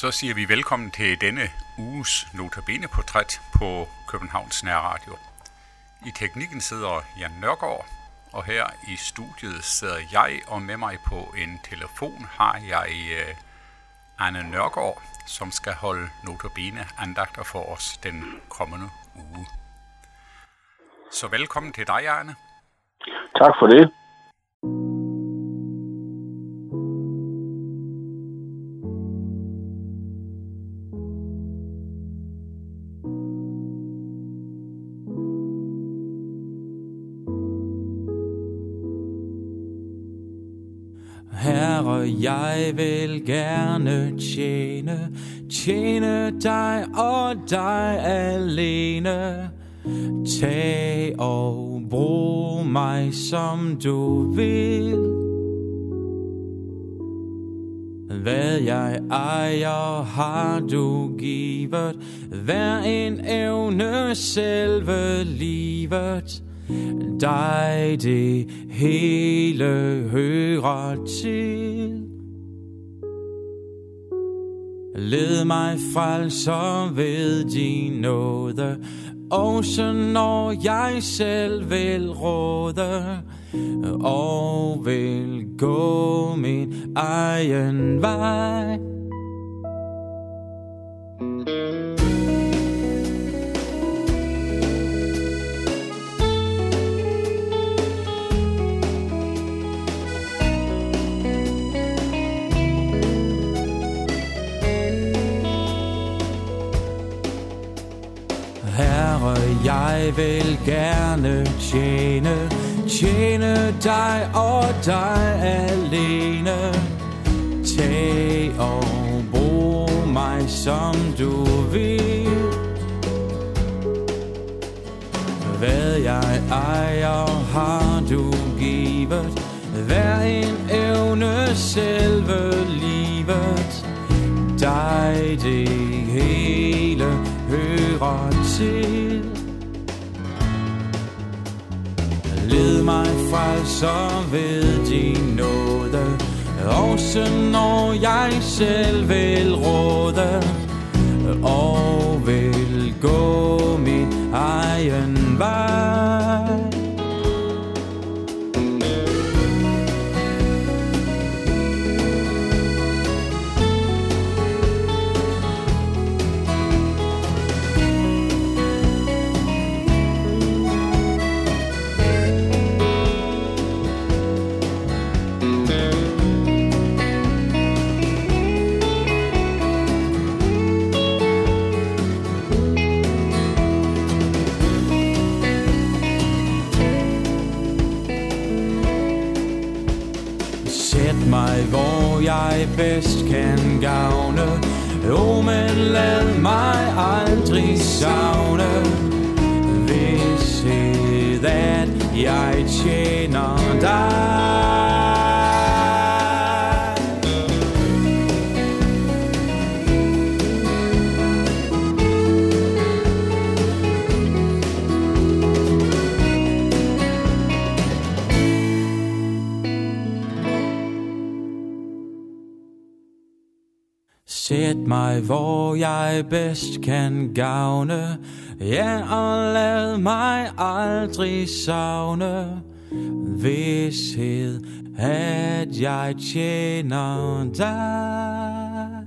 så siger vi velkommen til denne uges Notabene-portræt på Københavns Nærradio. I teknikken sidder Jan Nørgaard, og her i studiet sidder jeg, og med mig på en telefon har jeg eh, Anne Nørgaard, som skal holde Notabene andagter for os den kommende uge. Så velkommen til dig, Anne. Tak for det. Jeg vil gerne tjene, tjene dig og dig alene. Tag og brug mig som du vil. Hvad jeg ejer har du givet, hver en evne selve livet. Dig det hele hører til. Led mig frelser ved din nåde, også når jeg selv vil råde, og vil gå min egen vej. Jeg vil gerne tjene, tjene dig og dig alene. Tag og brug mig som du vil. Hvad jeg ejer har du givet, hver en evne selve livet. Dig det hele hører til. Led mig frelser ved din nåde, også når jeg selv vil råde, og vil gå min egen vej. Dig bedst kan gavne. Jo, men lad mig aldrig savne. Vidshed, at jeg tjener dig. Sæt mig, hvor jeg bedst kan gavne, ja, og lad mig aldrig savne vidshed, at jeg tjener dig.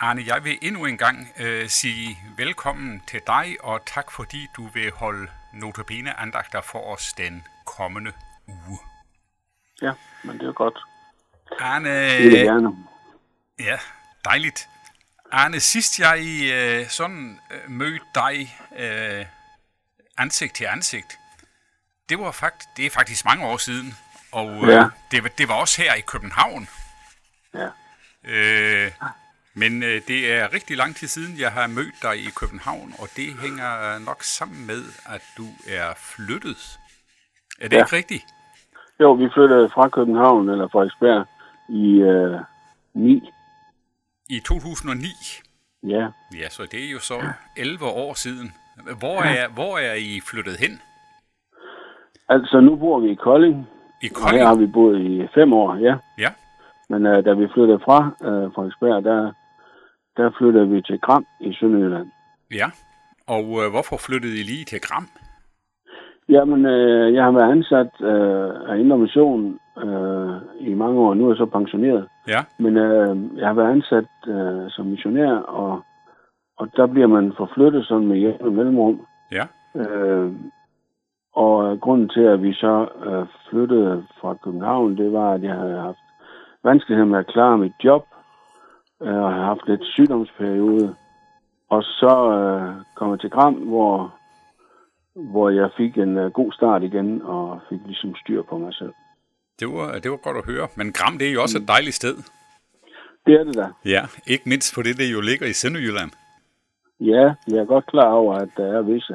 Arne, jeg vil endnu en gang øh, sige velkommen til dig, og tak fordi du vil holde Notabene andagter for os den kommende uge. Ja, men det er godt. Arne, Det jeg gerne. Ja, dejligt. Arne, sidst jeg øh, sådan øh, mødte dig øh, ansigt til ansigt, det var fakt, det er faktisk mange år siden, og øh, Ja. det, var- det var også her i København. Ja. Øh, men øh, det er rigtig lang tid siden, jeg har mødt dig i København, og det hænger nok sammen med, at du er flyttet. Er det Ja. ikke rigtigt? Jo, vi flyttede fra København, eller Frederiksberg, i øh, 9. I 2009. Ja, Ja, så det er jo så 11 år siden. Hvor er, hvor er I flyttet hen? altså nu bor vi i Kolding, I og her har Kolding? vi boet i fem år, ja. Ja. Men øh, da vi flyttede fra øh, Frederiksberg, der, der flyttede vi til Gram i Sønderjylland. Ja, og øh, hvorfor flyttede I lige til Gram? Jamen, øh, jeg har været ansat øh, af Indre Mission øh, i mange år. Nu er jeg så pensioneret. Ja, Men øh, jeg har været ansat øh, som missionær, og, og der bliver man forflyttet sådan med hjælp mellemrum. ja, Øh, og øh, grunden til, at vi så øh, flyttede fra København, det var, at jeg havde haft vanskeligheder med at klare mit job, øh, og havde haft lidt sygdomsperiode. Og så øh, kom jeg til Gram, hvor, hvor jeg fik en øh, god start igen, og fik ligesom styr på mig selv. Det var, det var godt at høre. Men Gram, det er jo også et dejligt sted. Det er det da. Ja, ikke mindst på det, der jo ligger i Sønderjylland. Ja, jeg er godt klar over, at der er visse,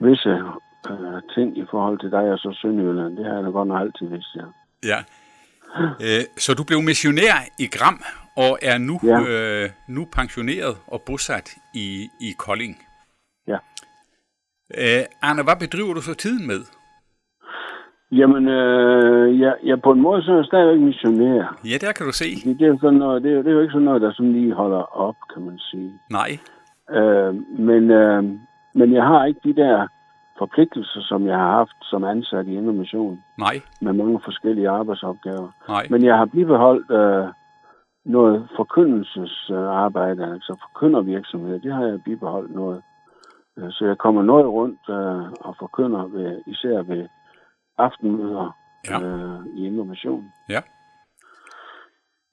visse øh, ting i forhold til dig og så Sønderjylland. Det har jeg da godt nok altid vidst, ja. Ja. Øh, så du blev missionær i Gram, og er nu, Ja. øh, nu pensioneret og bosat i, i Kolding. Ja. Øh, Arne, hvad bedriver du så tiden med? Jamen, øh, jeg, jeg, på en måde så er jeg stadigvæk missionær. Ja, der kan du se. Det, det, er sådan noget, det, er, det er jo ikke sådan noget, der sådan lige holder op, kan man sige. Nej. Øh, men, øh, men jeg har ikke de der forpligtelser, som jeg har haft som ansat i Indre Mission, Nej. med mange forskellige arbejdsopgaver. Nej. Men jeg har bibeholdt øh, noget forkyndelsesarbejde, altså forkyndervirksomhed. Det har jeg bibeholdt noget. Øh, Så jeg kommer noget rundt øh, og forkynder ved, især ved aftenmøder Ja. øh, i Indre Mission. Ja.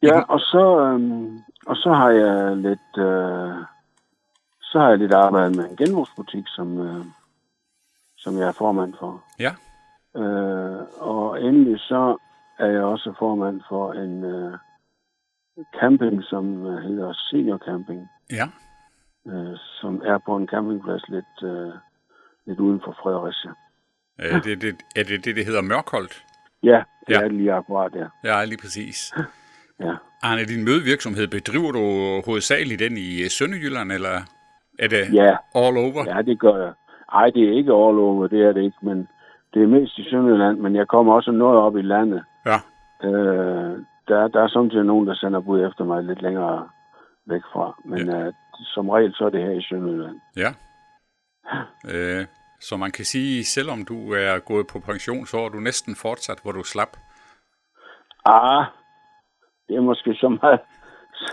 Ja, og så, øhm, og så har jeg lidt, øh, så har jeg lidt arbejdet med en genbrugsbutik, som, øh, som jeg er formand for. Ja. Øh, og endelig så er jeg også formand for en øh, camping, som øh, hedder Senior Camping, Ja. øh, som er på en campingplads lidt, øh, lidt uden for Fredericia. Øh, det, det, er det det, det hedder Mørkholdt? Ja, det Ja. ja. er lige akkurat der. Ja, lige præcis. Ja. Arne, din mødevirksomhed, bedriver du hovedsageligt den i øh, Sønderjylland, eller er det Ja, all over? Ja, det gør jeg. Ej, det er ikke all over, det er det ikke, men det er mest i Sønderjylland, men jeg kommer også noget op i landet. Ja. Øh, der, der er samtidig nogen, der sender bud efter mig lidt længere væk fra, men ja. øh, som regel så er det her i Sønderjylland. Ja. Øh, så man kan sige, selvom du er gået på pension, så er du næsten fortsat, hvor du slap. Ah, det er måske så meget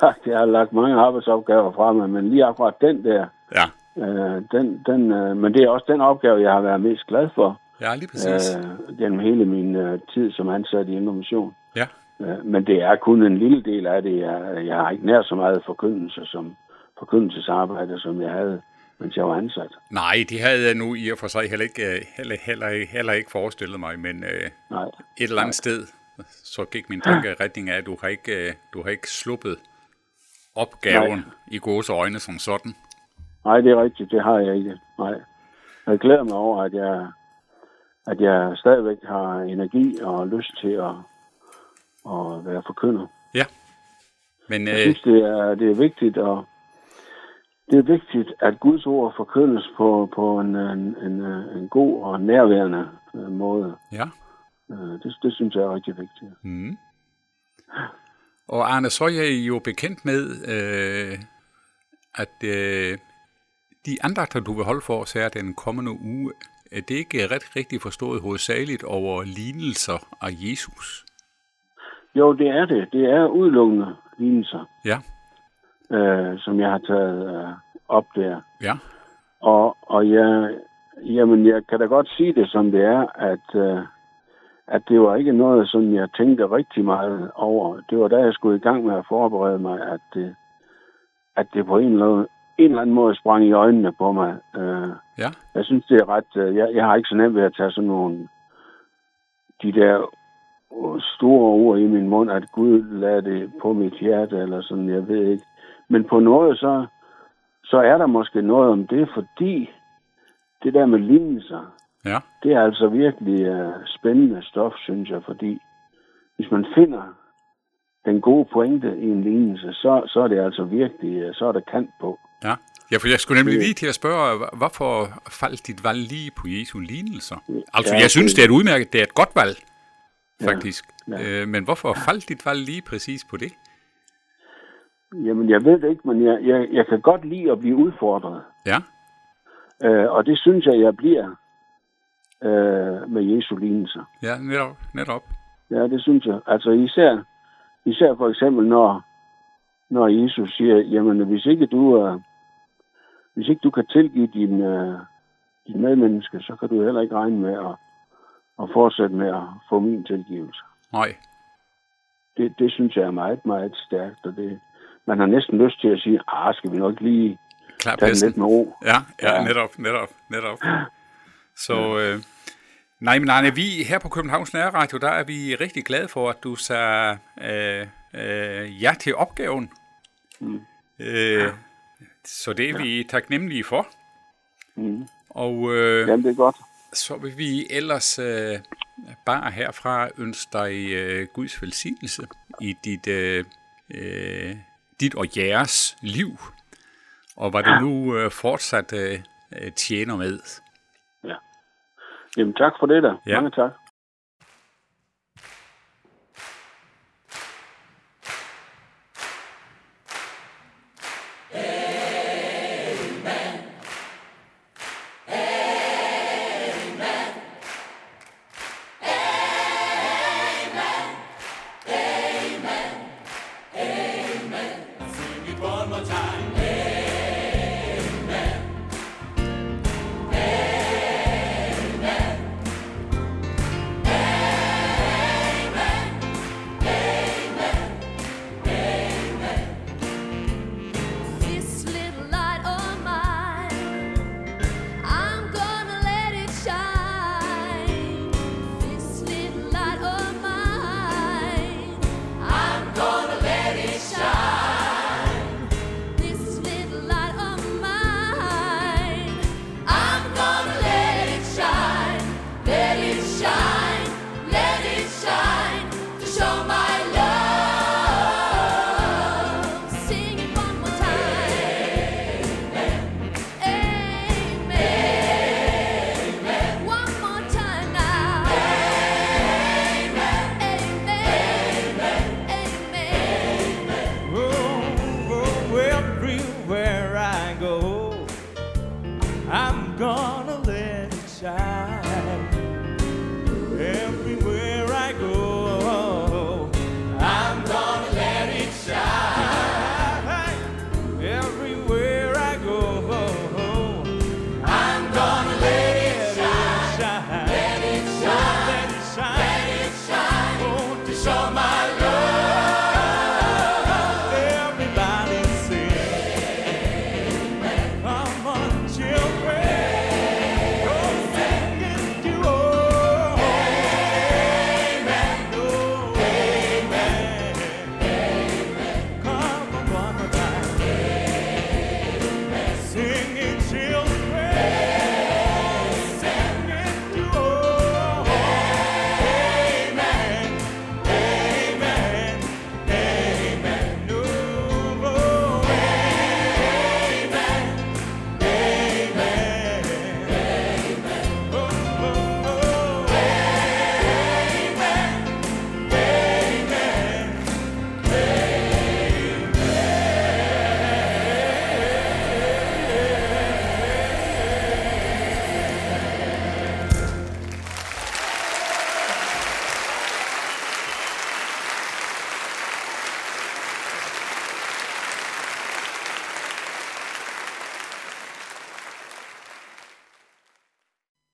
sagt, jeg har lagt mange arbejdsopgaver fra mig, men lige akkurat den der, Ja. øh, den, den, øh, men det er også den opgave, jeg har været mest glad for Ja, lige præcis. øh, gennem hele min øh, tid som ansat i Mission. Ja. Øh, Men det er kun en lille del af det. Jeg, jeg har ikke nær så meget forkyndelse som forkyndelsesarbejde, som jeg havde, mens jeg var ansat. Nej, det havde jeg nu i og for sig heller ikke, øh, heller, heller, heller ikke forestillet mig, men øh, Nej. et eller andet sted, så gik min tanke i retning af, at du har ikke, øh, du har ikke sluppet opgaven Nej. i gode øjne som sådan. Nej, det er rigtigt. Det har jeg ikke. Nej. Jeg glæder mig over, at jeg, at jeg stadigvæk har energi og lyst til at, at være forkynder. Men Jeg øh, synes, det er, det er vigtigt, og det er vigtigt, at Guds ord forkyndes på, på en, en, en, en god og nærværende øh, måde. ja. Øh, Det, det synes jeg er rigtig vigtigt. Mm. Og Arne, så er jeg jo bekendt med, øh, at øh, de andagter, du vil holde for os her den kommende uge, er det ikke ret rigtigt forstået hovedsageligt over lignelser af Jesus? Jo, det er det. Det er udelukkende lignelser, Ja, øh, som jeg har taget øh, op der. ja, Og, og jeg, jamen, jeg kan da godt sige det, som det er, at, øh, at det var ikke noget, som jeg tænkte rigtig meget over. Det var da jeg skulle i gang med at forberede mig, at det, at det på en eller, anden, en eller anden måde sprang i øjnene på mig. Øh, ja, jeg synes, det er ret... Øh, jeg, jeg har ikke så nemt ved at tage sådan nogle... De der store ord i min mund, at Gud lader det på mit hjerte, eller sådan, jeg ved ikke. Men på noget, så, så er der måske noget om det, fordi det der med lignelser, ja, det er altså virkelig uh, spændende stof, synes jeg, fordi hvis man finder den gode pointe i en lignelse, så, så er det altså virkelig, uh, så er der kant på. ja. Ja, for jeg skulle nemlig lige til at spørge, hvorfor faldt dit valg lige på Jesu lignelser? Altså, Ja, jeg synes, det- er et udmærket, det er et godt valg. faktisk. ja. Øh, men hvorfor faldt dit valg lige præcis på det? Jamen, jeg ved det ikke, men jeg, jeg, jeg kan godt lide at blive udfordret. Ja, Øh, og det synes jeg, jeg bliver øh, med Jesu lignelser. ja netop, netop. Ja, det synes jeg. Altså især, især for eksempel, når, når Jesus siger, jamen hvis ikke du, øh, hvis ikke du kan tilgive din, øh, din medmenneske, så kan du heller ikke regne med at, at fortsætte med at få min tilgivelse. Nej, Det, det synes jeg er meget, meget stærkt, og det, man har næsten lyst til at sige, ah, skal vi nok lige klar tage lidt med ro. Ja, ja, Ja. netop, netop, netop. Så, øh, nej, men Arne, vi her på Københavns Nærradio, der er vi rigtig glade for, at du sagde øh, øh, ja til opgaven. Mm. Øh, så det er vi taknemmelige for. Mm. Og øh, Jamen, det er godt. så vil vi ellers øh, bare herfra ønske dig øh, Guds velsignelse i dit, øh, øh, dit og jeres liv. Og hvad du nu øh, fortsat øh, øh, tjener med. Jamen, tak for det da. Ja. Mange tak.